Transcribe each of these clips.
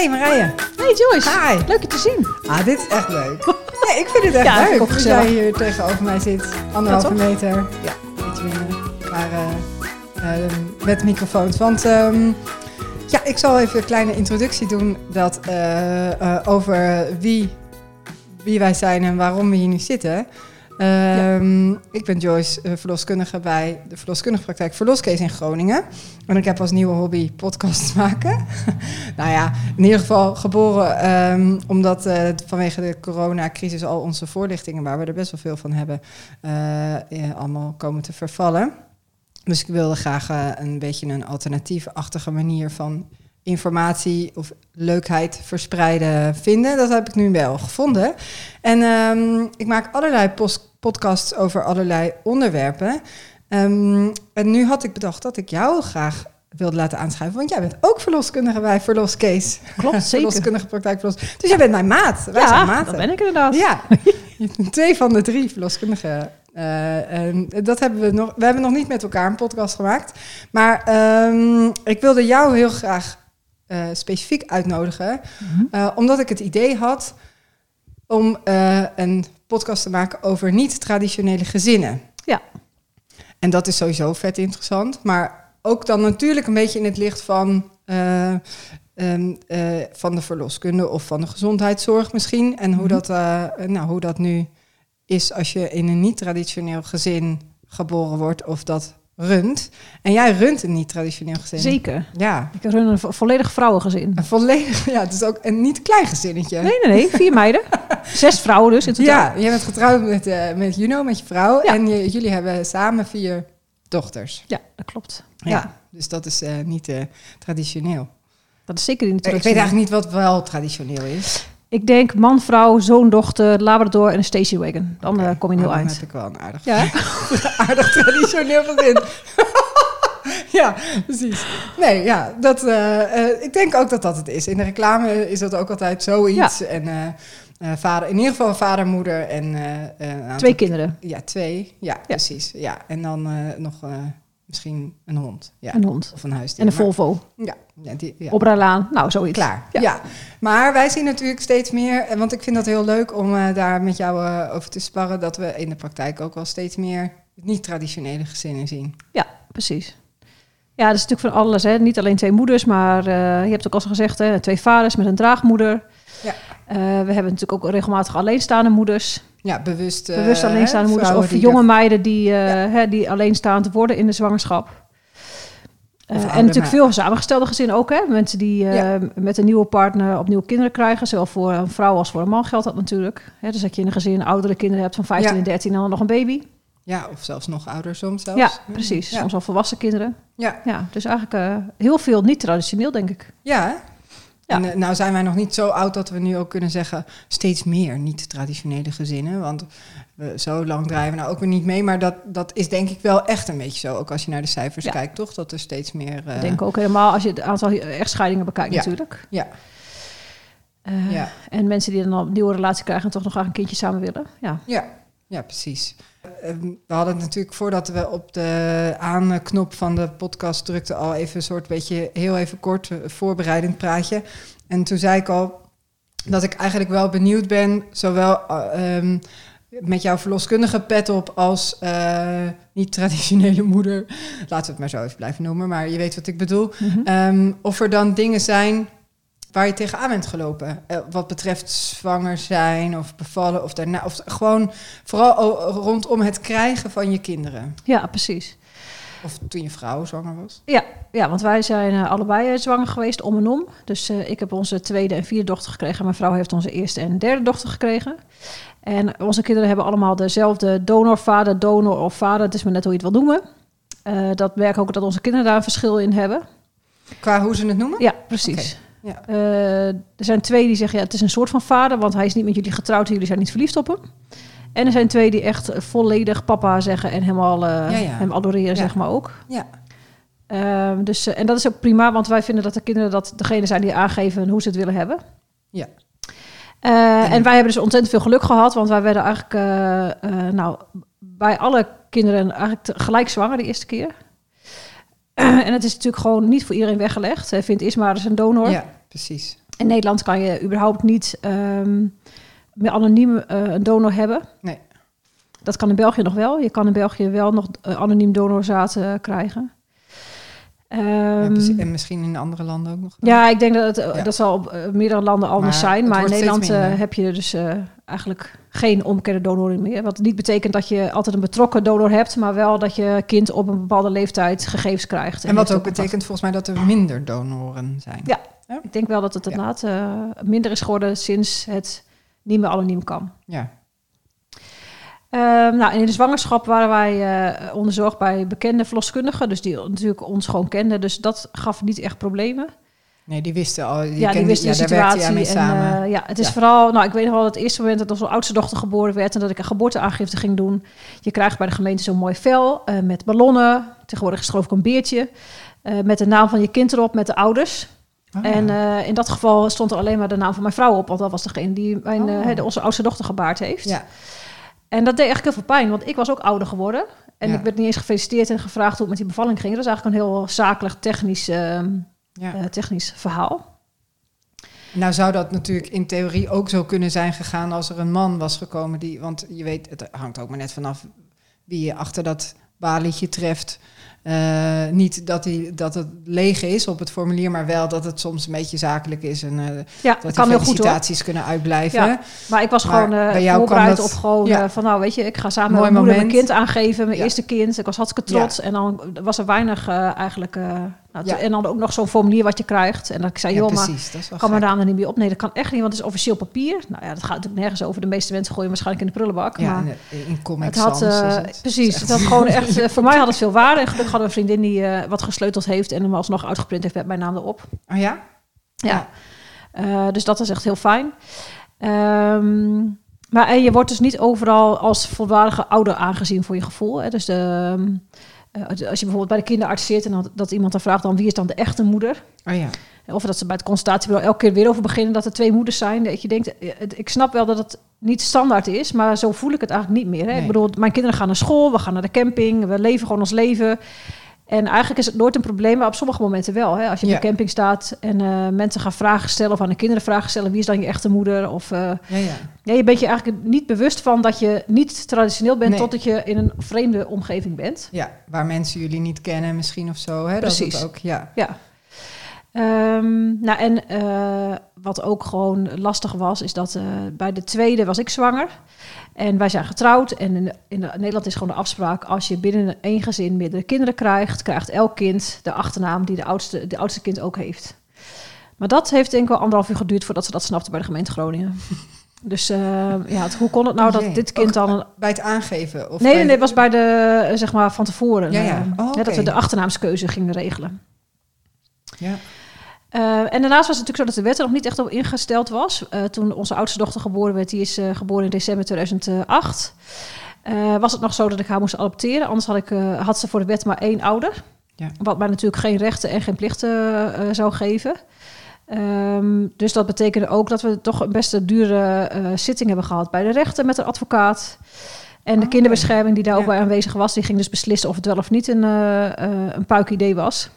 Hey Marije. Hey Joyce. Hi. Leuk je te zien. Ah, dit is echt leuk. Nee, ik vind het echt Ja, leuk. dat jij hier tegenover mij zit. Anderhalve meter. Ja, iets minder. Maar eh, eh, met microfoons. Want ehm, ja, ik zal even een kleine introductie doen dat, eh, over wie, wie wij zijn en waarom we hier nu zitten. Ehm, Ik ben Joyce, eh, verloskundige bij de verloskundige praktijk Verloskees in Groningen. En ik heb als nieuwe hobby podcasts maken. nou ja, in ieder geval geboren ehm, omdat eh, vanwege de coronacrisis al onze voorlichtingen, waar we er best wel veel van hebben, eh, allemaal komen te vervallen. Dus ik wilde graag een beetje een alternatiefachtige manier van informatie of leukheid verspreiden vinden. Dat heb ik nu wel gevonden. En ehm, ik maak allerlei pos- podcasts over allerlei onderwerpen. Ehm, en nu had ik bedacht dat ik jou graag wilde laten aanschuiven, want jij bent ook verloskundige bij Verloskees. Klopt, zeker. Verloskundige praktijk Verlos. Dus jij bent mijn maat. Wij zijn Ja, maten. dat ben ik inderdaad. Ja, twee van de drie verloskundigen. Eh, dat hebben we nog. We hebben nog niet met elkaar een podcast gemaakt. Maar ehm, ik wilde jou heel graag eh, specifiek uitnodigen. Mhm. eh, omdat ik het idee had om een podcast te maken over niet-traditionele gezinnen. Ja. En dat is sowieso vet interessant. Maar ook dan natuurlijk een beetje in het licht van, eh, ehm, eh, van de verloskunde of van de gezondheidszorg misschien. En hoe, Mhm. dat, eh, nou, hoe dat nu is als je in een niet-traditioneel gezin geboren wordt of dat runt. En jij runt een niet-traditioneel gezin. Zeker. Ja, Ik run een vo- volledig vrouwengezin. een volledig, ja, het is ook een niet klein gezinnetje. Nee, nee, nee. Vier meiden. Zes vrouwen dus in totaal. Ja, jij bent getrouwd met, eh, met Juno, met je vrouw. Ja. En je- jullie hebben samen vier dochters. Ja, dat klopt. Ja. Ja. Dus dat is eh, niet eh, traditioneel. Dat is zeker niet Ik weet eigenlijk niet wat wel traditioneel is. Ik denk man, vrouw, zoon, dochter, labrador en een station wagon. Dan eh, kom je heel dan eind. heb ik wel een aardig, Ja, aardig traditioneel gezin. ja, precies. Nee, ja, dat, eh, eh, ik denk ook dat dat het is. In de reclame is dat ook altijd zoiets. En vader, in ieder geval vader, moeder en... twee kinderen. Ja, twee. Ja, precies. Ja. En dan nog misschien een hond. Ja. Een hond. Of een huisdier. En een Volvo. Ja, ja, die, ja. Op. Nou, zoiets. Klaar. Ja. Ja. Maar wij zien natuurlijk steeds meer, en want ik vind dat heel leuk om eh, daar met jou eh, over te sparren, dat we in de praktijk ook wel steeds meer niet-traditionele gezinnen zien. Ja, precies. Ja, dat is natuurlijk van alles. Hè. Niet alleen twee moeders, maar eh, je hebt ook al gezegd, hè, twee vaders met een draagmoeder. Ja. Eh, we hebben natuurlijk ook regelmatig alleenstaande moeders. Ja, bewust. eh, bewust alleenstaande hè, moeders of jonge meiden die, eh, Ja. hè, die alleenstaand worden in de zwangerschap. Eh, en natuurlijk veel samengestelde gezinnen ook. Hè? Mensen die met een nieuwe partner opnieuw kinderen krijgen. Zowel voor een vrouw als voor een man geldt dat natuurlijk. Hè, dus dat je in een gezin oudere kinderen hebt van 15 Ja. en 13 en dan nog een baby. Ja, of zelfs nog ouder soms zelfs. Ja, precies. Ja. Soms al volwassen kinderen. Ja, Ja, dus eigenlijk heel veel niet traditioneel, denk ik. ja. Hè? Ja. En, eh, nou zijn wij nog niet zo oud dat we nu ook kunnen zeggen steeds meer niet-traditionele gezinnen. Want we, zo lang we nou ook weer niet mee. Maar dat, dat is denk ik wel echt een beetje zo. Ook als je naar de cijfers Ja. kijkt, toch? Dat er steeds meer... eh, Ik denk ook helemaal als je het aantal echtscheidingen bekijkt Ja. natuurlijk. Ja. Eh, Ja. En mensen die dan een nieuwe relatie krijgen en toch nog graag een kindje samen willen. Ja, Ja, ja precies. Ehm, We hadden het natuurlijk voordat we op de aanknop van de podcast drukten al even een soort beetje heel even kort eh, voorbereidend praatje. En toen zei ik al dat ik eigenlijk wel benieuwd ben, zowel eh, ehm, met jouw verloskundige pet op als eh, niet traditionele moeder. Laten we het maar zo even blijven noemen, maar je weet wat ik bedoel. Mhm. Ehm, of er dan dingen zijn waar je tegenaan bent gelopen. Eh, wat betreft zwanger zijn of bevallen of daarna. Of gewoon vooral rondom het krijgen van je kinderen. ja precies. Of toen je vrouw zwanger was. Ja, ja want wij zijn eh, allebei eh, zwanger geweest, om en om. Dus ik heb onze tweede en vierde dochter gekregen. Mijn vrouw heeft onze eerste en derde dochter gekregen. En onze kinderen hebben allemaal dezelfde donorvader, donor of vader. Het is maar net hoe je het wil noemen. Dat merk ook dat onze kinderen daar een verschil in hebben. Qua hoe ze het noemen? Ja, precies. Ja. Eh, er zijn twee die zeggen, ja, het is een soort van vader, want hij is niet met jullie getrouwd en jullie zijn niet verliefd op hem. En er zijn twee die echt volledig papa zeggen en helemaal eh, Ja, ja. hem adoreren, zeg maar ook. Ja. Ehm, dus, eh, en dat is ook prima, want wij vinden dat de kinderen dat degene zijn die aangeven hoe ze het willen hebben. Ja. En wij hebben dus ontzettend veel geluk gehad, want wij werden eigenlijk nou, bij alle kinderen eigenlijk gelijk zwanger de eerste keer. en het is natuurlijk gewoon niet voor iedereen weggelegd. Hij vindt Isma dus een donor. Ja, precies. In Nederland kan je überhaupt niet ehm, meer anoniem eh, een donor hebben. Nee. Dat kan in België nog wel. Je kan in België wel nog eh, anoniem donorzaad eh, krijgen. Ja, Ehm, precies. en misschien in andere landen ook nog. ja, ik denk dat het, eh, Ja. dat zal op eh, meerdere landen anders Maar zijn. Maar in Nederland eh, heb je dus eigenlijk geen omgekeerde donoren meer. Wat niet betekent dat je altijd een betrokken donor hebt, maar wel dat je kind op een bepaalde leeftijd gegevens krijgt. En wat heeft ook betekent volgens mij dat er minder donoren zijn. Ja. Ik denk wel dat het inderdaad minder is geworden sinds het niet meer anoniem kan. Ja. Ehm, nou, in de zwangerschap waren wij eh onderzocht bij bekende verloskundigen, dus die natuurlijk ons gewoon kenden. Dus dat gaf niet echt problemen. Nee, die wisten al. Die ja, die wisten de ja, jij situatie. mee En, samen. eh, ja, het is Ja. vooral, nou, ik weet nog wel het eerste moment dat onze oudste dochter geboren werd en dat ik een geboorteaangifte ging doen. Je krijgt bij de gemeente zo'n mooi vel eh, met ballonnen. Tegenwoordig is het geloof ik een beertje. met de naam van je kind erop, met de ouders. Oh, En in dat geval stond er alleen maar de naam van mijn vrouw op, want dat was degene die mijn, Oh. de- onze oudste dochter gebaard heeft. ja. En dat deed eigenlijk heel veel pijn, want ik was ook ouder geworden. En Ja. ik werd niet eens gefeliciteerd en gevraagd hoe het met die bevalling ging. Dat was eigenlijk een heel zakelijk, technisch, ehm, ja. eh, technisch verhaal. Nou zou dat natuurlijk in theorie ook zo kunnen zijn gegaan als er een man was gekomen die, want je weet, het hangt ook maar net vanaf wie je achter dat balietje treft. Eh, niet dat, hij, dat het leeg is op het formulier, maar wel dat het soms een beetje zakelijk is en eh, Ja, dat die kan goed hoor. felicitaties kunnen uitblijven. Ja. Maar ik was Maar gewoon bij jou voorbereid kwam dat- op gewoon ja. van nou weet je, ik ga samen Mooi met mijn moeder moment. mijn kind aangeven, mijn Ja. eerste kind. Ik was hartstikke trots en dan was er weinig eigenlijk. Nou, Ja. En dan ook nog zo'n formulier wat je krijgt. En dat ik zei, Ja, joh, maar precies. Dat wel kan mijn naam er niet meer op? Nee, dat kan echt niet, want het is officieel papier. Nou ja, dat gaat natuurlijk nergens over. De meeste mensen gooien waarschijnlijk in de prullenbak. Ja, maar in, in Comic het had, eh, het. precies, had gewoon echt, eh, voor mij had het veel waarde. En gelukkig hadden we een vriendin die eh, wat gesleuteld heeft en hem alsnog uitgeprint heeft met mijn naam erop. Oh ja? Ja. Dus dat is echt heel fijn. Ehm, maar en je wordt dus niet overal als volwaardige ouder aangezien voor je gevoel. Hè? Dus de, ehm, eh, als je bijvoorbeeld bij de kinderarts zit en dat, dat iemand dan vraagt dan wie is dan de echte moeder. Oh ja. Of dat ze bij het consultatiebureau elke keer weer over beginnen dat er twee moeders zijn. Dat je denkt, eh, ik snap wel dat het niet standaard is, maar zo voel ik het eigenlijk niet meer. Hè? Nee. Ik bedoel, mijn kinderen gaan naar school, we gaan naar de camping, we leven gewoon ons leven. En eigenlijk is het nooit een probleem, maar op sommige momenten wel. Hè? Als je op Ja. de camping staat en eh, mensen gaan vragen stellen of aan de kinderen vragen stellen, wie is dan je echte moeder? Of eh, Ja, ja. ja, je bent je eigenlijk niet bewust van dat je niet traditioneel bent Nee. totdat je in een vreemde omgeving bent. Ja, waar mensen jullie niet kennen misschien of zo. Hè? Dat Precies. het ook, ja. Ja. Ehm, nou, en eh, wat ook gewoon lastig was, is dat eh, bij de tweede was ik zwanger. En wij zijn getrouwd. En in, in Nederland is gewoon de afspraak: als je binnen één gezin meerdere kinderen krijgt, krijgt elk kind de achternaam die de oudste, de oudste kind ook heeft. Maar dat heeft denk ik wel anderhalf uur geduurd voordat ze dat snapten bij de gemeente Groningen. Dus eh, ja, het- hoe kon het nou Oh dat dit kind dan een Bij het aangeven? Of Nee, nee, het was bij de, zeg maar, van tevoren. Ja, ja. eh, Oh, dat we de achternaamskeuze gingen regelen. Ja. Eh, en daarnaast was het natuurlijk zo dat de wet er nog niet echt op ingesteld was. Eh, toen onze oudste dochter geboren werd, die is eh, geboren in december 2008. eh, was het nog zo dat ik haar moest adopteren. Anders had, ik, had ze voor de wet maar één ouder. Ja. Wat mij natuurlijk geen rechten en geen plichten zou geven. Ehm, dus dat betekende ook dat we toch een best een dure zitting hebben gehad bij de rechter met een advocaat. En de Oh, kinderbescherming die daar ook bij aanwezig was, die ging dus beslissen of het wel of niet een, eh, een puik idee was.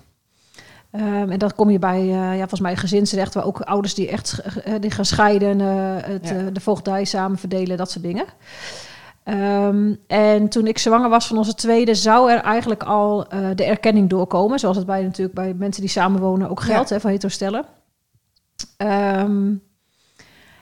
Ehm, en dan kom je bij, eh, ja, volgens mij gezinsrecht, waar ook ouders die echt eh, die gaan scheiden, eh, het, Ja. de voogdij samen verdelen, dat soort dingen. Ehm, en toen ik zwanger was van onze tweede, zou er eigenlijk al de erkenning doorkomen. Zoals het bij natuurlijk bij mensen die samenwonen ook geldt, Ja. hè, voor hetero-stellen. Ehm,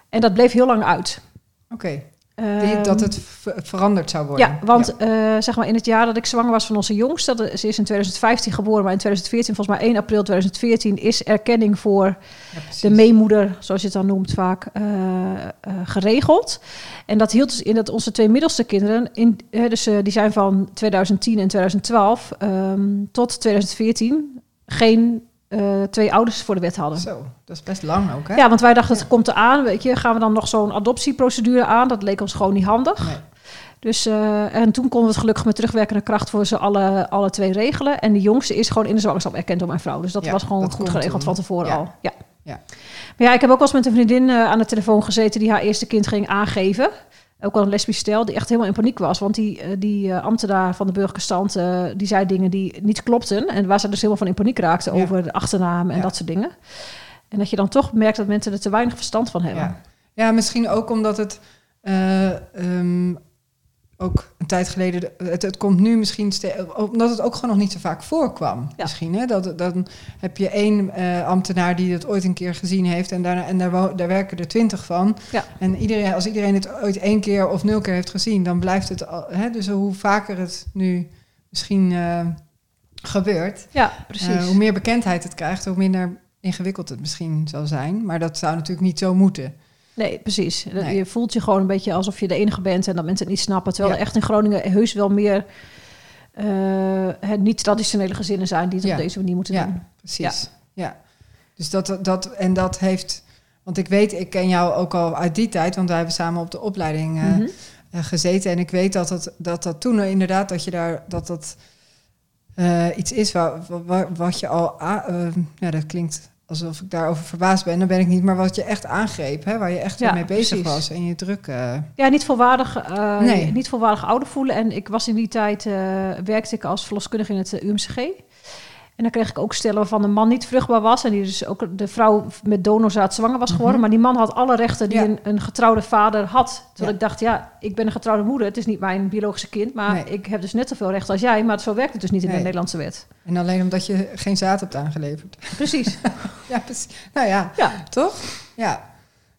en dat bleef heel lang uit. Oké. Die- Ehm, dat het ver- veranderd zou worden. ja, want eh, zeg maar in het jaar dat ik zwanger was van onze jongste, dat- ze is in 2015 geboren, maar in 2014, volgens mij 1 april 2014, is erkenning voor Ja, de meemoeder, zoals je het dan noemt vaak, eh, eh, geregeld. En dat hield dus in dat onze twee middelste kinderen, in, dus, die zijn van 2010 en 2012 ehm, tot 2014, geen eh, twee ouders voor de wet hadden. Zo, dat is best lang ook, hè? Ja, want wij dachten, het komt eraan, weet je, gaan we dan nog zo'n adoptieprocedure aan? Dat leek ons gewoon niet handig. Nee. Dus, eh, en toen konden we het gelukkig met terugwerkende kracht voor ze alle, alle twee regelen. En de jongste is gewoon in de zwangerschap erkend door mijn vrouw. Dus dat Ja, was gewoon dat goed geregeld toen. van tevoren Ja. al. Ja. Ja. Maar ja, ik heb ook wel eens met een vriendin eh, aan de telefoon gezeten die haar eerste kind ging aangeven. Ook al een lesbisch stel, die echt helemaal in paniek was. Want die, eh, die eh, ambtenaar van de burgerlijke stand, eh, die zei dingen die niet klopten. En waar ze dus helemaal van in paniek raakte Ja. over de achternaam en Ja. dat soort dingen. En dat je dan toch merkt dat mensen er te weinig verstand van hebben. Ja, ja misschien ook omdat het eh, ehm, ook een tijd geleden, het, het komt nu misschien, omdat het ook gewoon nog niet zo vaak voorkwam. Ja. Misschien, hè? Dat, dan heb je één eh, ambtenaar die het ooit een keer gezien heeft en, daarna, en daar, werken er twintig van. Ja. En iedereen, als iedereen het ooit één keer of nul keer heeft gezien, dan blijft het, al, hè? dus hoe vaker het nu misschien eh, gebeurt, Ja, precies. eh, hoe meer bekendheid het krijgt, hoe minder ingewikkeld het misschien zal zijn. Maar dat zou natuurlijk niet zo moeten. Nee, precies. Nee. Je voelt je gewoon een beetje alsof je de enige bent en dat mensen het niet snappen. Terwijl Ja. er echt in Groningen heus wel meer eh, het niet-traditionele gezinnen zijn die het Ja. op deze manier moeten Ja. doen. Precies. Ja. Dus dat, dat, en dat heeft, want ik weet, ik ken jou ook al uit die tijd, want wij hebben samen op de opleiding eh, Mhm. eh, gezeten. En ik weet dat dat, dat, dat toen inderdaad, dat je daar, dat dat eh, iets is waar, wa- wat je al, eh, ja, dat klinkt alsof ik daarover verbaasd ben, dan ben ik niet, maar wat je echt aangreep, hè, waar je echt Ja, mee bezig precies. was en je druk. eh, Ja, niet volwaardig, eh, Nee. niet volwaardig ouder voelen. En ik was in die tijd, eh, werkte ik als verloskundige in het UMCG. En dan kreeg ik ook stellen waarvan de man niet vruchtbaar was. En die dus ook de vrouw met donorzaad zwanger was geworden. Mhm. Maar die man had alle rechten die Ja. een, een getrouwde vader had. Terwijl Ja. ik dacht, ja, ik ben een getrouwde moeder. Het is niet mijn biologische kind. Maar Nee. ik heb dus net zoveel rechten als jij. Maar zo werkt het dus niet in Nee. de Nederlandse wet. en alleen omdat je geen zaad hebt aangeleverd. Precies. Ja, precies. Nou ja, ja, toch? Ja.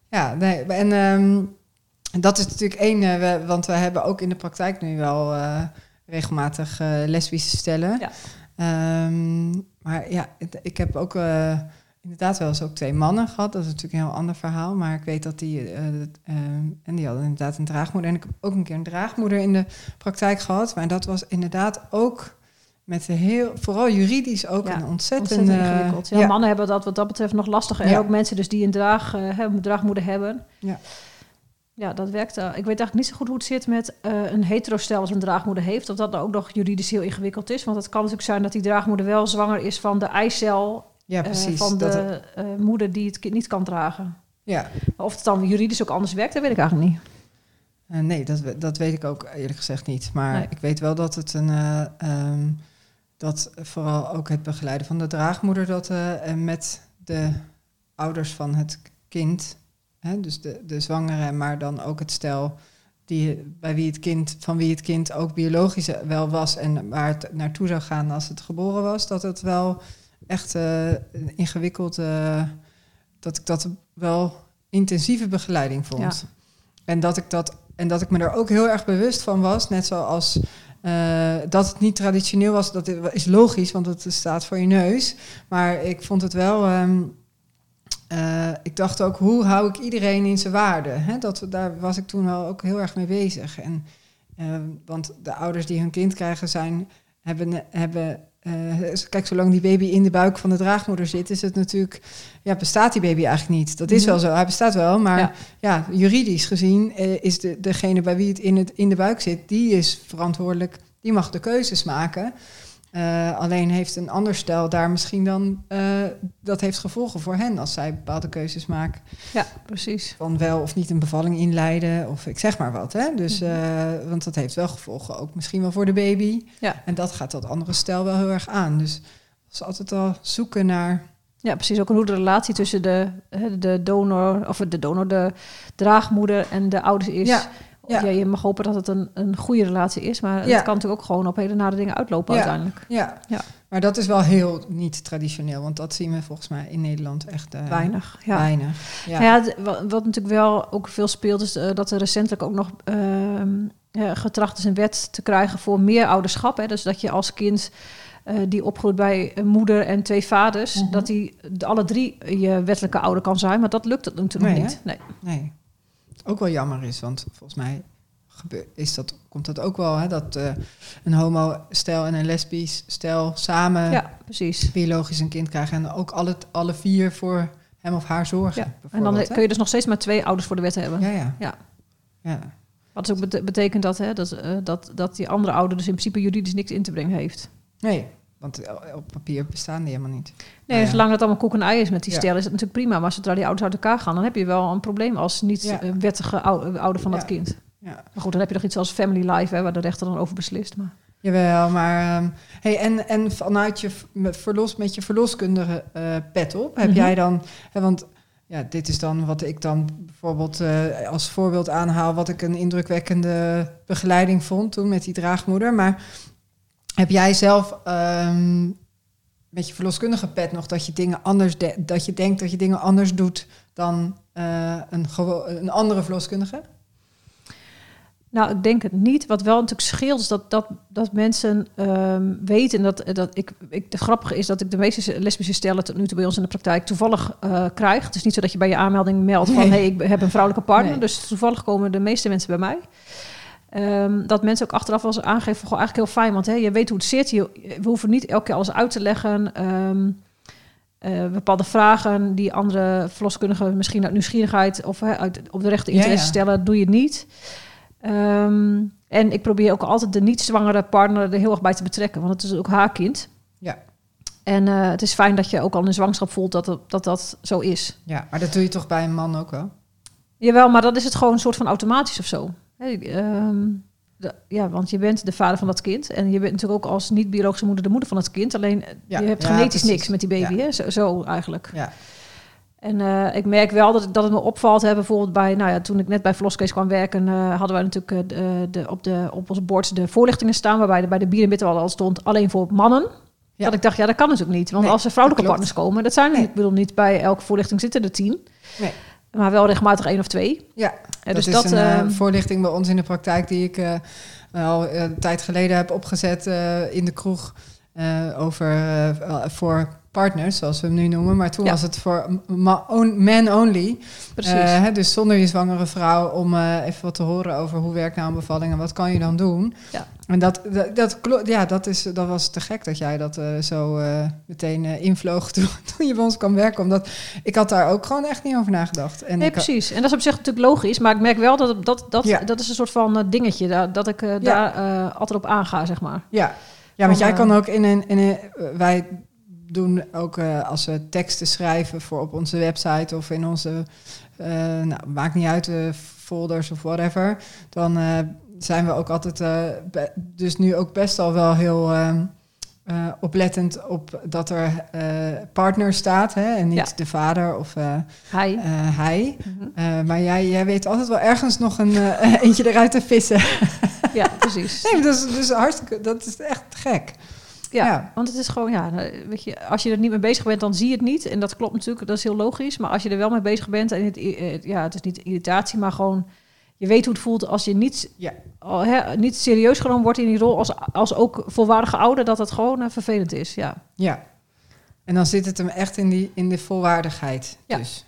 Ja, nee. En ehm, dat is natuurlijk één, eh, want we hebben ook in de praktijk nu wel eh, regelmatig eh, lesbische stellen. Ja. Ehm, maar ja, ik heb ook eh, inderdaad wel eens ook twee mannen gehad. Dat is natuurlijk een heel ander verhaal. Maar ik weet dat die, eh, ehm, en die hadden inderdaad een draagmoeder. En ik heb ook een keer een draagmoeder in de praktijk gehad. Maar dat was inderdaad ook met een heel, vooral juridisch ook Ja, een ontzettend, ontzettend eh, ingewikkeld. Ja, ja. Mannen hebben dat wat dat betreft nog lastiger. En Ja. ook mensen dus die een draag, draagmoeder hebben. Ja. Ja, dat werkt. eh, ik weet eigenlijk niet zo goed hoe het zit met eh, een hetero-stel als een draagmoeder heeft. Of dat dan ook nog juridisch heel ingewikkeld is. Want het kan natuurlijk zijn dat die draagmoeder wel zwanger is van de eicel Ja, eh, precies. van de eh, moeder die het kind niet kan dragen. ja, Maar of het dan juridisch ook anders werkt, dat weet ik eigenlijk niet. Nee, dat, dat weet ik ook eerlijk gezegd niet. Maar Nee. ik weet wel dat het een. eh, ehm, dat vooral ook het begeleiden van de draagmoeder dat en met de ouders van het kind, hè, dus de, de zwangere, maar dan ook het stel die, bij wie het kind, van wie het kind ook biologisch wel was en waar het naartoe zou gaan als het geboren was, dat het wel echt een ingewikkeld, eh, dat ik dat wel intensieve begeleiding vond. En dat ik dat en dat ik me er ook heel erg bewust van was, net zoals eh, dat het niet traditioneel was, dat is logisch, want het staat voor je neus. Maar ik vond het wel. ehm, eh, ik dacht ook, hoe hou ik iedereen in zijn waarde? Hè? Dat, daar was ik toen wel ook heel erg mee bezig. En, eh, want de ouders die hun kind krijgen zijn, hebben, hebben eh, kijk, zolang die baby in de buik van de draagmoeder zit, is het natuurlijk, ja, bestaat die baby eigenlijk niet. Dat is Mhm. wel zo, hij bestaat wel, maar Ja. ja, juridisch gezien is de, degene bij wie het in, het in de buik zit, die is verantwoordelijk, die mag de keuzes maken. Eh, alleen heeft een ander stel daar misschien dan, eh, dat heeft gevolgen voor hen als zij bepaalde keuzes maken. Ja, precies. Van wel of niet een bevalling inleiden, of ik zeg maar wat. Hè? Dus, Mhm. eh, want dat heeft wel gevolgen, ook misschien wel voor de baby. Ja. En dat gaat dat andere stel wel heel erg aan. Dus het is altijd al zoeken naar. Ja, precies. Ook hoe de relatie tussen de, de donor, of de donor, de draagmoeder en de ouders is. Ja, Ja. ja. je mag hopen dat het een, een goede relatie is, maar Ja. het kan natuurlijk ook gewoon op hele nare dingen uitlopen Ja. uiteindelijk. Ja. Ja. maar dat is wel heel niet traditioneel, want dat zien we volgens mij in Nederland echt eh, Weinig. Ja. weinig. Ja. Nou wat natuurlijk wel ook veel speelt, is eh, dat er recentelijk ook nog ja, getracht is een wet te krijgen voor meer ouderschap. Hè. Dus dat je als kind die opgroeit bij een moeder en twee vaders, Mhm. dat die de- alle drie je wettelijke ouder kan zijn. Maar dat lukt het natuurlijk Nee, niet. Nee. Nee. Ook wel jammer is, want volgens mij is dat, komt dat ook wel, hè, dat eh, een homo-stel en een lesbisch stel samen Ja, precies. biologisch een kind krijgen en ook alle, alle vier voor hem of haar zorgen. Ja, En dan hè? kun je dus nog steeds maar twee ouders voor de wet hebben. Ja, ja. Ja. ja. Wat dus ook bete- betekent dat, hè, dat, eh, dat, dat die andere ouder dus in principe juridisch niks in te brengen heeft. Nee, want eh, op papier bestaan die helemaal niet. Nee, Nou ja. zolang het allemaal koek en ei is met die Ja. stel, is het natuurlijk prima. Maar zodra die ouders uit elkaar gaan, dan heb je wel een probleem als niet Ja. eh, ouder van dat kind. Ja. Maar goed, dan heb je nog iets als family life, hè, waar de rechter dan over beslist. Maar Jawel, maar... ehm, Hey, en, en vanuit je verlos, met je verloskundige eh, pet op, heb Mhm. jij dan, hè, want ja, dit is dan wat ik dan bijvoorbeeld eh, als voorbeeld aanhaal, wat ik een indrukwekkende begeleiding vond toen met die draagmoeder. Maar heb jij zelf ehm, met je verloskundige pet nog dat je dingen anders, de- dat je denkt dat je dingen anders doet dan eh, een, een andere verloskundige? Nou, ik denk het niet. Wat wel natuurlijk scheelt, is dat, dat, dat mensen ehm, weten dat, dat ik, ik. Het grappige is dat ik de meeste lesbische stellen tot nu toe bij ons in de praktijk toevallig eh, krijg. Het is niet zo dat je bij je aanmelding meldt van Nee. hey, ik heb een vrouwelijke partner. Nee. Dus toevallig komen de meeste mensen bij mij. Ehm, dat mensen ook achteraf wel eens aangeven goh, eigenlijk heel fijn, want hè, je weet hoe het zit. Je, we hoeven niet elke keer alles uit te leggen. Ehm, eh, bepaalde vragen die andere verloskundigen misschien uit nieuwsgierigheid of hè, uit, op de rechte interesse ja. stellen, doe je niet. Ehm, en ik probeer ook altijd de niet-zwangere partner er heel erg bij te betrekken, want het is ook haar kind. Ja. En eh, het is fijn dat je ook al in zwangerschap voelt dat het- dat, dat zo is. Ja, maar dat doe je toch bij een man ook wel? Jawel, maar dan is het gewoon een soort van automatisch of zo. Ehm, de- ja, want je bent de vader van dat kind. En je bent natuurlijk ook als niet-biologische moeder de moeder van het kind. Alleen Ja, je hebt ja, genetisch precies. niks met die baby. Hè? Zo, zo eigenlijk. Ja. En eh, ik merk wel dat, dat het me opvalt. Hè, bijvoorbeeld bij, nou ja, toen ik net bij Vloskees kwam werken, eh, hadden wij natuurlijk eh, de, op, de, op ons bord de voorlichtingen staan. Waarbij de, bij de bierenbitten al stond alleen voor mannen. Ja. Dat ik dacht, ja, dat kan natuurlijk niet. Want Nee, als er vrouwelijke partners komen, dat zijn er Nee. niet. Ik bedoel, niet bij elke voorlichting zitten er tien. Nee. Maar wel regelmatig één of twee. Ja, dat dus is dat, een eh, ehm, voorlichting bij ons in de praktijk die ik eh, al eh, een tijd geleden heb opgezet in de kroeg over voor partners, zoals we hem nu noemen. Maar toen Ja. was het voor man only. precies. Eh, hè, dus zonder je zwangere vrouw om eh, even wat te horen over hoe werkt nou een bevalling en wat kan je dan doen. Ja. En dat, dat, ja, dat, is, dat was te gek dat jij dat eh, zo meteen invloog toen, toen je bij ons kwam werken. Omdat ik had daar ook gewoon echt niet over nagedacht. En Nee, precies. En dat is op zich natuurlijk logisch. Maar ik merk wel dat dat, dat, Ja. dat is een soort van dingetje. Dat, dat ik daar altijd op aanga, zeg maar. Ja, ja want jij kan ook in een, in een wij doen ook eh, als we teksten schrijven voor op onze website of in onze, eh, nou maakt niet uit, eh, folders of whatever, dan zijn we ook altijd, be- dus nu ook best al wel heel ehm, eh, oplettend op dat er partner staat hè, en niet Ja. de vader of Hij. hij. Mhm. Maar jij, jij weet altijd wel ergens nog een eentje eruit te vissen. Ja, precies. Nee, dat is dus hartstikke, dat is echt gek. Ja, Ja. want het is gewoon, ja, nou, weet je, als je er niet mee bezig bent, dan zie je het niet. En dat klopt natuurlijk, dat is heel logisch. Maar als je er wel mee bezig bent, en het, eh, ja, het is niet irritatie, maar gewoon, je weet hoe het voelt als je niet, Ja. al, hè, niet serieus genomen wordt in die rol, als, als ook volwaardige ouder, dat het gewoon eh, vervelend is. Ja. Ja. En dan zit het hem echt in, die, in de volwaardigheid. Ja. Dus.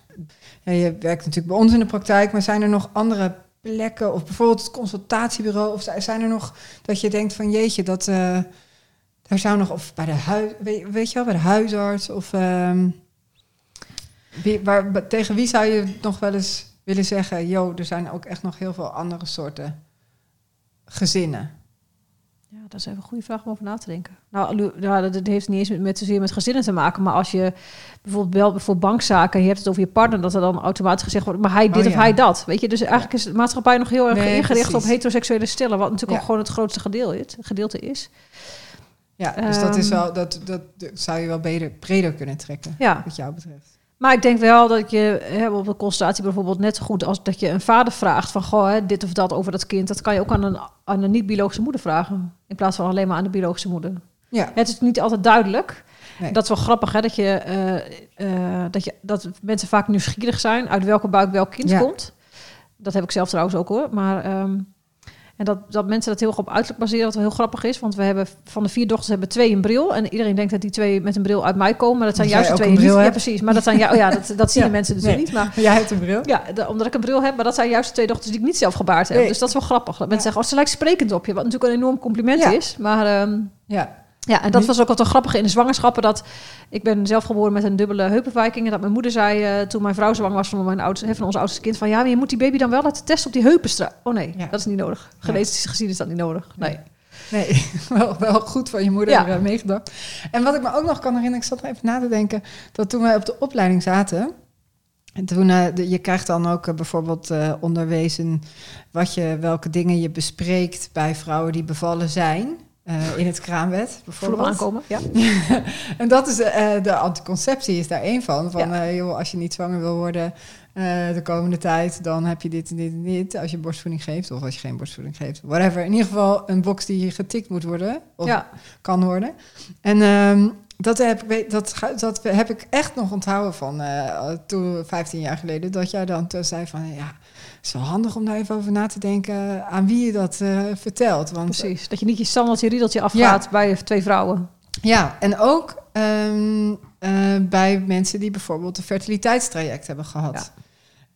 Ja, je werkt natuurlijk bij ons in de praktijk, maar zijn er nog andere plekken, of bijvoorbeeld het consultatiebureau, of zijn er nog dat je denkt van jeetje, dat eh, daar zou nog, of bij de huis, weet, weet je wel, bij de huisarts, of ehm, wie, waar, tegen wie zou je nog wel eens willen zeggen, joh, er zijn ook echt nog heel veel andere soorten gezinnen. Ja, dat is even een goede vraag om over na te denken. Nou, dat, heeft niet eens met, met zozeer met gezinnen te maken. Maar als je bijvoorbeeld belt voor bankzaken en je hebt het over je partner, dat er dan automatisch gezegd wordt, maar hij dit Oh, of ja. hij dat. Weet je, dus eigenlijk is de maatschappij nog heel erg Nee, ingericht op heteroseksuele stellen, wat natuurlijk Ja. ook gewoon het grootste gedeelte is. Ja, dus dat is Ehm. wel, dat, dat, dat zou je wel breder, breder kunnen trekken, Ja, wat jou betreft. maar ik denk wel dat je hè, op een consultatie bijvoorbeeld net zo goed als dat je een vader vraagt van goh, hè, dit of dat over dat kind, dat kan je ook aan een, aan een niet-biologische moeder vragen. In plaats van alleen maar aan de biologische moeder. Ja, Het is niet altijd duidelijk. Nee. Dat is wel grappig, hè? Dat, je, eh, eh, dat, je, dat mensen vaak nieuwsgierig zijn uit welke buik welk kind Ja. komt. Dat heb ik zelf trouwens ook hoor. Maar, ehm, en dat, dat mensen dat heel erg op uiterlijk baseren, wat wel heel grappig is. Want we hebben van de vier dochters hebben twee een bril. En iedereen denkt dat die twee met een bril uit mij komen. Maar dat zijn juist de twee niet. bril Ja, precies. Maar dat zijn ja, oh ja, dat, dat zien Ja. mensen natuurlijk Nee. niet. Maar jij hebt een bril. ja, de- omdat ik een bril heb, maar dat zijn juist de twee dochters die ik niet zelf gebaard heb. Nee. Dus dat is wel grappig. Dat mensen zeggen, oh, ze lijkt sprekend op je. Wat natuurlijk een enorm compliment is. Maar ehm, Ja, ja, en dat was ook altijd grappig in de zwangerschappen. Dat ik ben zelf geboren met een dubbele heupenwijking. En dat mijn moeder zei eh, toen mijn vrouw zwanger was van, mijn oudste, van ons oudste kind: van ja, maar je moet die baby dan wel laten testen op die heupenstraat. Oh nee, Ja. dat is niet nodig. Genetisch gezien is dat niet nodig. Nee. nee, wel, wel goed van je moeder Ja. meegedacht. En wat ik me ook nog kan herinneren, ik zat even na te denken, dat toen wij op de opleiding zaten, en toen, eh, de- je krijgt dan ook eh, bijvoorbeeld onderwezen wat je, welke dingen je bespreekt bij vrouwen die bevallen zijn. Eh, in het Voel hem bijvoorbeeld. aankomen. Ja. en dat is eh, de anticonceptie is daar één van. Van Ja. eh, joh, als je niet zwanger wil worden de komende tijd, dan heb je dit en dit en dit. Als je borstvoeding geeft of als je geen borstvoeding geeft. Whatever. In ieder geval een box die getikt moet worden. Of ja, kan worden. En ehm, dat, heb, ik dat, dat heb ik echt nog onthouden van eh, toen 15 jaar geleden. Dat jij dan toen zei van ja, het is wel handig om daar even over na te denken aan wie je dat eh, vertelt. Want precies. Dat je niet je standaard je riedeltje afgaat bij twee vrouwen. ja, en ook eh, bij mensen die bijvoorbeeld een fertiliteitstraject hebben gehad. Ja.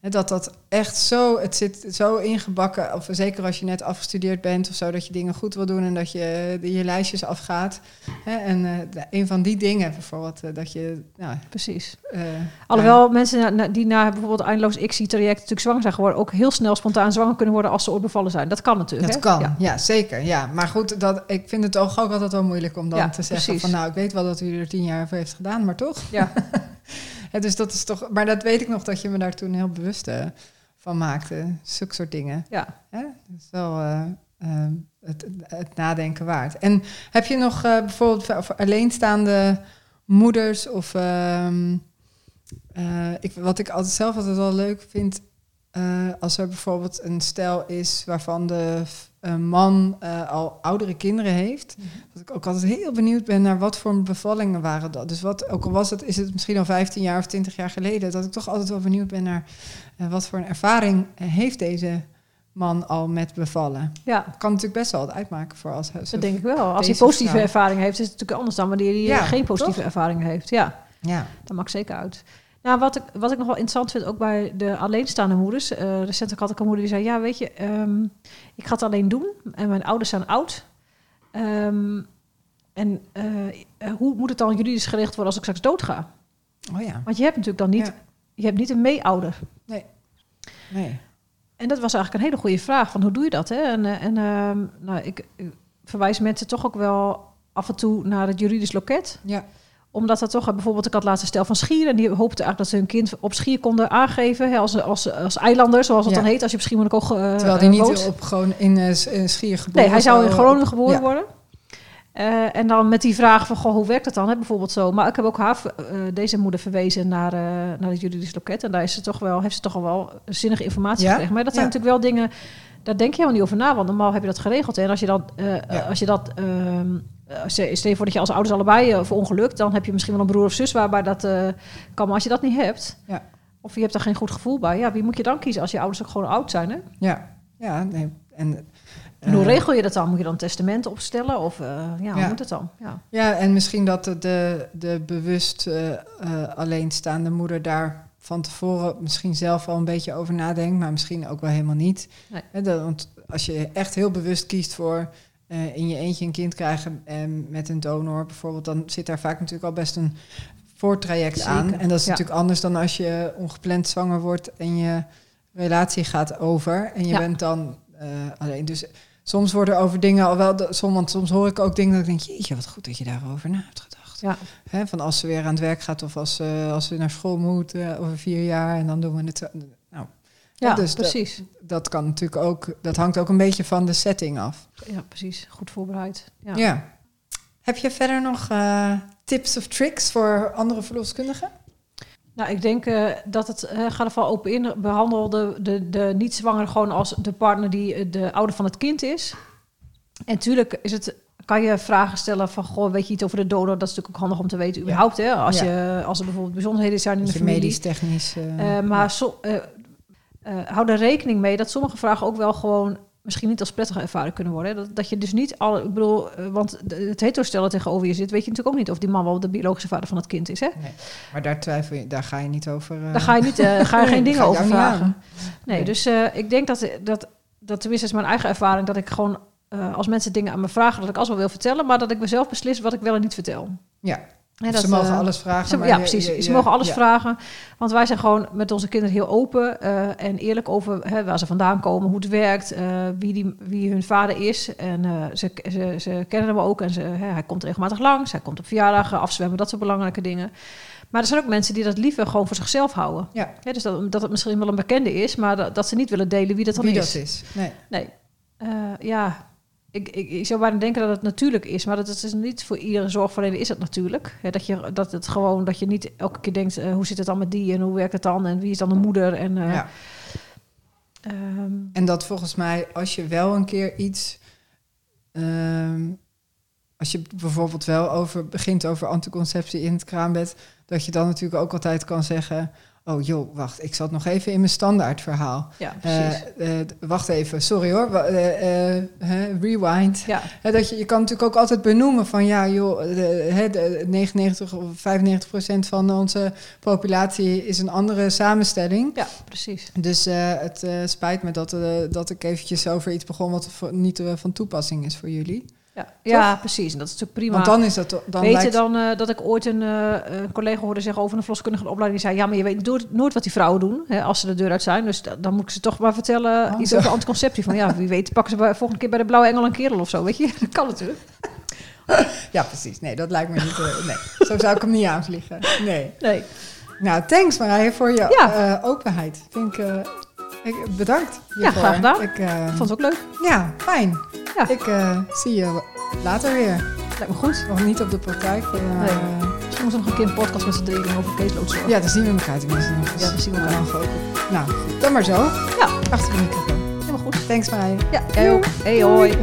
Dat dat echt zo, het zit zo ingebakken, of zeker als je net afgestudeerd bent of zo, dat je dingen goed wil doen en dat je de- je lijstjes afgaat. En eh, een van die dingen bijvoorbeeld, eh, dat je, nou, Precies. eh, Alhoewel mensen die na bijvoorbeeld eindeloos ICSI-traject natuurlijk zwanger zijn geworden, ook heel snel spontaan zwanger kunnen worden als ze ooit bevallen zijn. Dat kan natuurlijk. Dat hè? kan, Ja. ja. zeker. Ja. Maar goed, dat, ik vind het ook, ook altijd wel moeilijk om dan Ja, te zeggen precies. van nou, ik weet wel dat u er tien jaar voor heeft gedaan, maar toch? Ja. Dus dat is toch, maar dat weet ik nog dat je me daar toen heel bewust eh, van maakte. Zulke soort dingen. Ja. Hè? Dat is wel eh, eh, het, het nadenken waard. En heb je nog eh, bijvoorbeeld voor, alleenstaande moeders of ehm, eh, ik, wat ik altijd zelf altijd wel leuk vind, als er bijvoorbeeld een stel is waarvan de man eh, al oudere kinderen heeft, dat ik ook altijd heel benieuwd ben naar wat voor bevallingen waren dat. Dus wat, ook al was het, is het misschien al 15 jaar of 20 jaar geleden, dat ik toch altijd wel benieuwd ben naar eh, wat voor een ervaring eh, heeft deze man al met bevallen. ja, Dat kan natuurlijk best wel wat uitmaken voor als hij dat denk ik wel. Als hij positieve vrouw. ervaring heeft, is het natuurlijk anders dan wanneer hij Ja, geen positieve toch? ervaring heeft. Ja, Ja, dat maakt zeker uit. Nou, wat ik, wat ik nog wel interessant vind, ook bij de alleenstaande moeders. eh recentelijk had ik een moeder die zei, ja, weet je, ehm, ik ga het alleen doen. En mijn ouders zijn oud. Ehm, en eh, eh, hoe moet het dan juridisch geregeld worden als ik straks doodga? oh ja. Want je hebt natuurlijk dan niet, Ja. je hebt niet een meeouder. Nee. En dat was eigenlijk een hele goede vraag, van hoe doe je dat? Hè? En, en ehm, nou, ik, ik verwijs mensen toch ook wel af en toe naar het juridisch loket. Ja. Omdat dat toch, eh, bijvoorbeeld, ik had laatst een stel van Schier... en die hoopte eigenlijk dat ze hun kind op Schier konden aangeven... Hè, als, als, als eilander, zoals het Ja. dan heet... als je op Schiermonnikoog uh, Terwijl die niet op gewoon in eh, in Schier geboren Nee, hij zou in Groningen geboren ja. worden. Eh, en dan met die vraag van, goh, hoe werkt dat dan? Hè? Bijvoorbeeld zo. Maar ik heb ook haar, eh, deze moeder verwezen naar, eh, naar het juridisch loket. En daar is ze toch wel, heeft ze toch al wel zinnige informatie Ja? gekregen. Maar dat zijn Ja. natuurlijk wel dingen, daar denk je helemaal niet over na. Want normaal heb je dat geregeld. hè. En als je, dan, eh, Ja. als je dat... ehm, eh, stel stel je voor dat je als ouders allebei uh, verongelukt... dan heb je misschien wel een broer of zus waarbij dat eh, kan. Maar als je dat niet hebt... Ja. of je hebt daar geen goed gevoel bij... ja, wie moet je dan kiezen als je ouders ook gewoon oud zijn? Hè? Ja, ja, nee. En, En hoe eh, regel je dat dan? Moet je dan een testament opstellen? Of eh, ja, hoe Ja. moet het dan? Ja. Ja, en misschien dat de, de, bewust eh, eh, alleenstaande moeder daar van tevoren misschien zelf al een beetje over nadenkt, maar misschien ook wel helemaal niet. Nee. Hè, dat- want als je echt heel bewust kiest voor eh, in je eentje een kind krijgen en met een donor bijvoorbeeld, dan zit daar vaak natuurlijk al best een voortraject Zeker, aan. En dat is ja. natuurlijk anders dan als je ongepland zwanger wordt en je relatie gaat over en je Ja. bent dan eh, alleen. Dus soms worden over dingen al wel, soms, want soms hoor ik ook dingen dat ik denk, jeetje, wat goed dat je daarover na hebt gedacht. Ja. Hè, van als ze weer aan het werk gaat of als ze, als ze naar school moet eh, over vier jaar en dan doen we het zo. Nou, Ja, dus de- precies. dat kan natuurlijk ook, dat hangt ook een beetje van de setting af. Ja, precies. Goed voorbereid. Ja. Ja. Heb je verder nog eh, tips of tricks voor andere verloskundigen? Nou, ik denk eh, dat het, eh ga er vooral open in, behandel de, de, de niet-zwanger gewoon als de partner die eh, de ouder van het kind is. En tuurlijk is het, kan je vragen stellen van, goh, weet je iets over de donor? Dat is natuurlijk ook handig om te weten überhaupt, hè? Als, Ja. je, als er bijvoorbeeld bijzonderheden zijn in de Beetje familie. medisch, technisch. maar zo, eh, hou er rekening mee dat sommige vragen ook wel gewoon misschien niet als prettige ervaring kunnen worden. Dat, dat je dus niet al, ik bedoel, eh, want het heterostellen tegenover je zit, weet je natuurlijk ook niet of die man wel de biologische vader van het kind is. Hè? nee. Maar daar twijfel je, daar ga je niet over. eh, Daar ga je, niet, eh, ga je geen dingen over vragen. Nee, Nee. dus ik denk dat, dat, dat, tenminste is mijn eigen ervaring, dat ik gewoon als mensen dingen aan me vragen, dat ik alles wel wil vertellen, maar dat ik mezelf beslis wat ik wel en niet vertel. Ja, Dat, ze mogen alles vragen. ze- maar ja, je- precies. je- ze mogen alles ja. vragen. Want wij zijn gewoon met onze kinderen heel open eh, en eerlijk over hè, waar ze vandaan komen, hoe het werkt, eh, wie, die, wie hun vader is. En eh, ze, ze, ze kennen hem ook en ze, hè, hij komt regelmatig langs. Hij komt op verjaardagen, afzwemmen, dat soort belangrijke dingen. Maar er zijn ook mensen die dat liever gewoon voor zichzelf houden. Ja. Dus dat, dat het misschien wel een bekende is, maar dat, dat ze niet willen delen wie dat dan Wie is. dat is. Nee. Nee. Ja. Ik, ik, ik zou bijna denken dat het natuurlijk is, maar dat is dus niet voor iedere zorgverlener is het natuurlijk. Dat, je, dat het gewoon, dat je niet elke keer denkt, eh, hoe zit het dan met die en hoe werkt het dan en wie is dan de moeder en eh, Ja. ehm, En dat volgens mij, als je wel een keer iets. ehm, als je bijvoorbeeld wel over begint over anticonceptie in het kraambed, dat je dan natuurlijk ook altijd kan zeggen. Oh joh, wacht, ik zat nog even in mijn standaardverhaal. ja, Eh, precies. eh, wacht even, sorry hoor. eh, rewind. ja, dat je, je kan natuurlijk ook altijd benoemen van ja, joh, de, hè, de 99 of 95 procent van onze populatie is een andere samenstelling. ja, precies. Dus het spijt me dat, dat ik eventjes over iets begon wat niet van toepassing is voor jullie. Ja, ja, precies. En dat is natuurlijk prima. Want dan is dat dan weet je lijkt- dan eh, dat ik ooit een, eh, een collega hoorde zeggen over een verloskundige opleiding. Die zei, ja, maar je weet nooit, wat die vrouwen doen hè, als ze de deur uit zijn. Dus da- dan moet ik ze toch maar vertellen Oh, iets zo. over anticonceptie. Van ja, wie weet pakken ze bij, volgende keer bij de Blauwe Engel een kerel of zo. Weet je, dat kan natuurlijk. Ja, precies. Nee, dat lijkt me niet. eh, nee, zo zou ik hem niet aanvliegen. Nee. Nee. Nou, thanks Marije voor je Ja. openheid. Ik, eh, ik, bedankt. Ja, graag gedaan. Ik, eh, Ik vond het ook leuk. ja, fijn. Ja. Ik eh, zie je later weer. Lijkt me goed. Nog niet op de praktijk. eh, Nee. Misschien moeten we nog een keer een podcast met z'n drieën doen over caseloadzorg. Ja, dan zien we elkaar tenminste nog eens. Ja, dan zien we elkaar. Dan ook. Nou, dan maar zo. Ja. Achter de microfoon. helemaal goed. Thanks Marije. Ja, jij ook. Hey, hoi.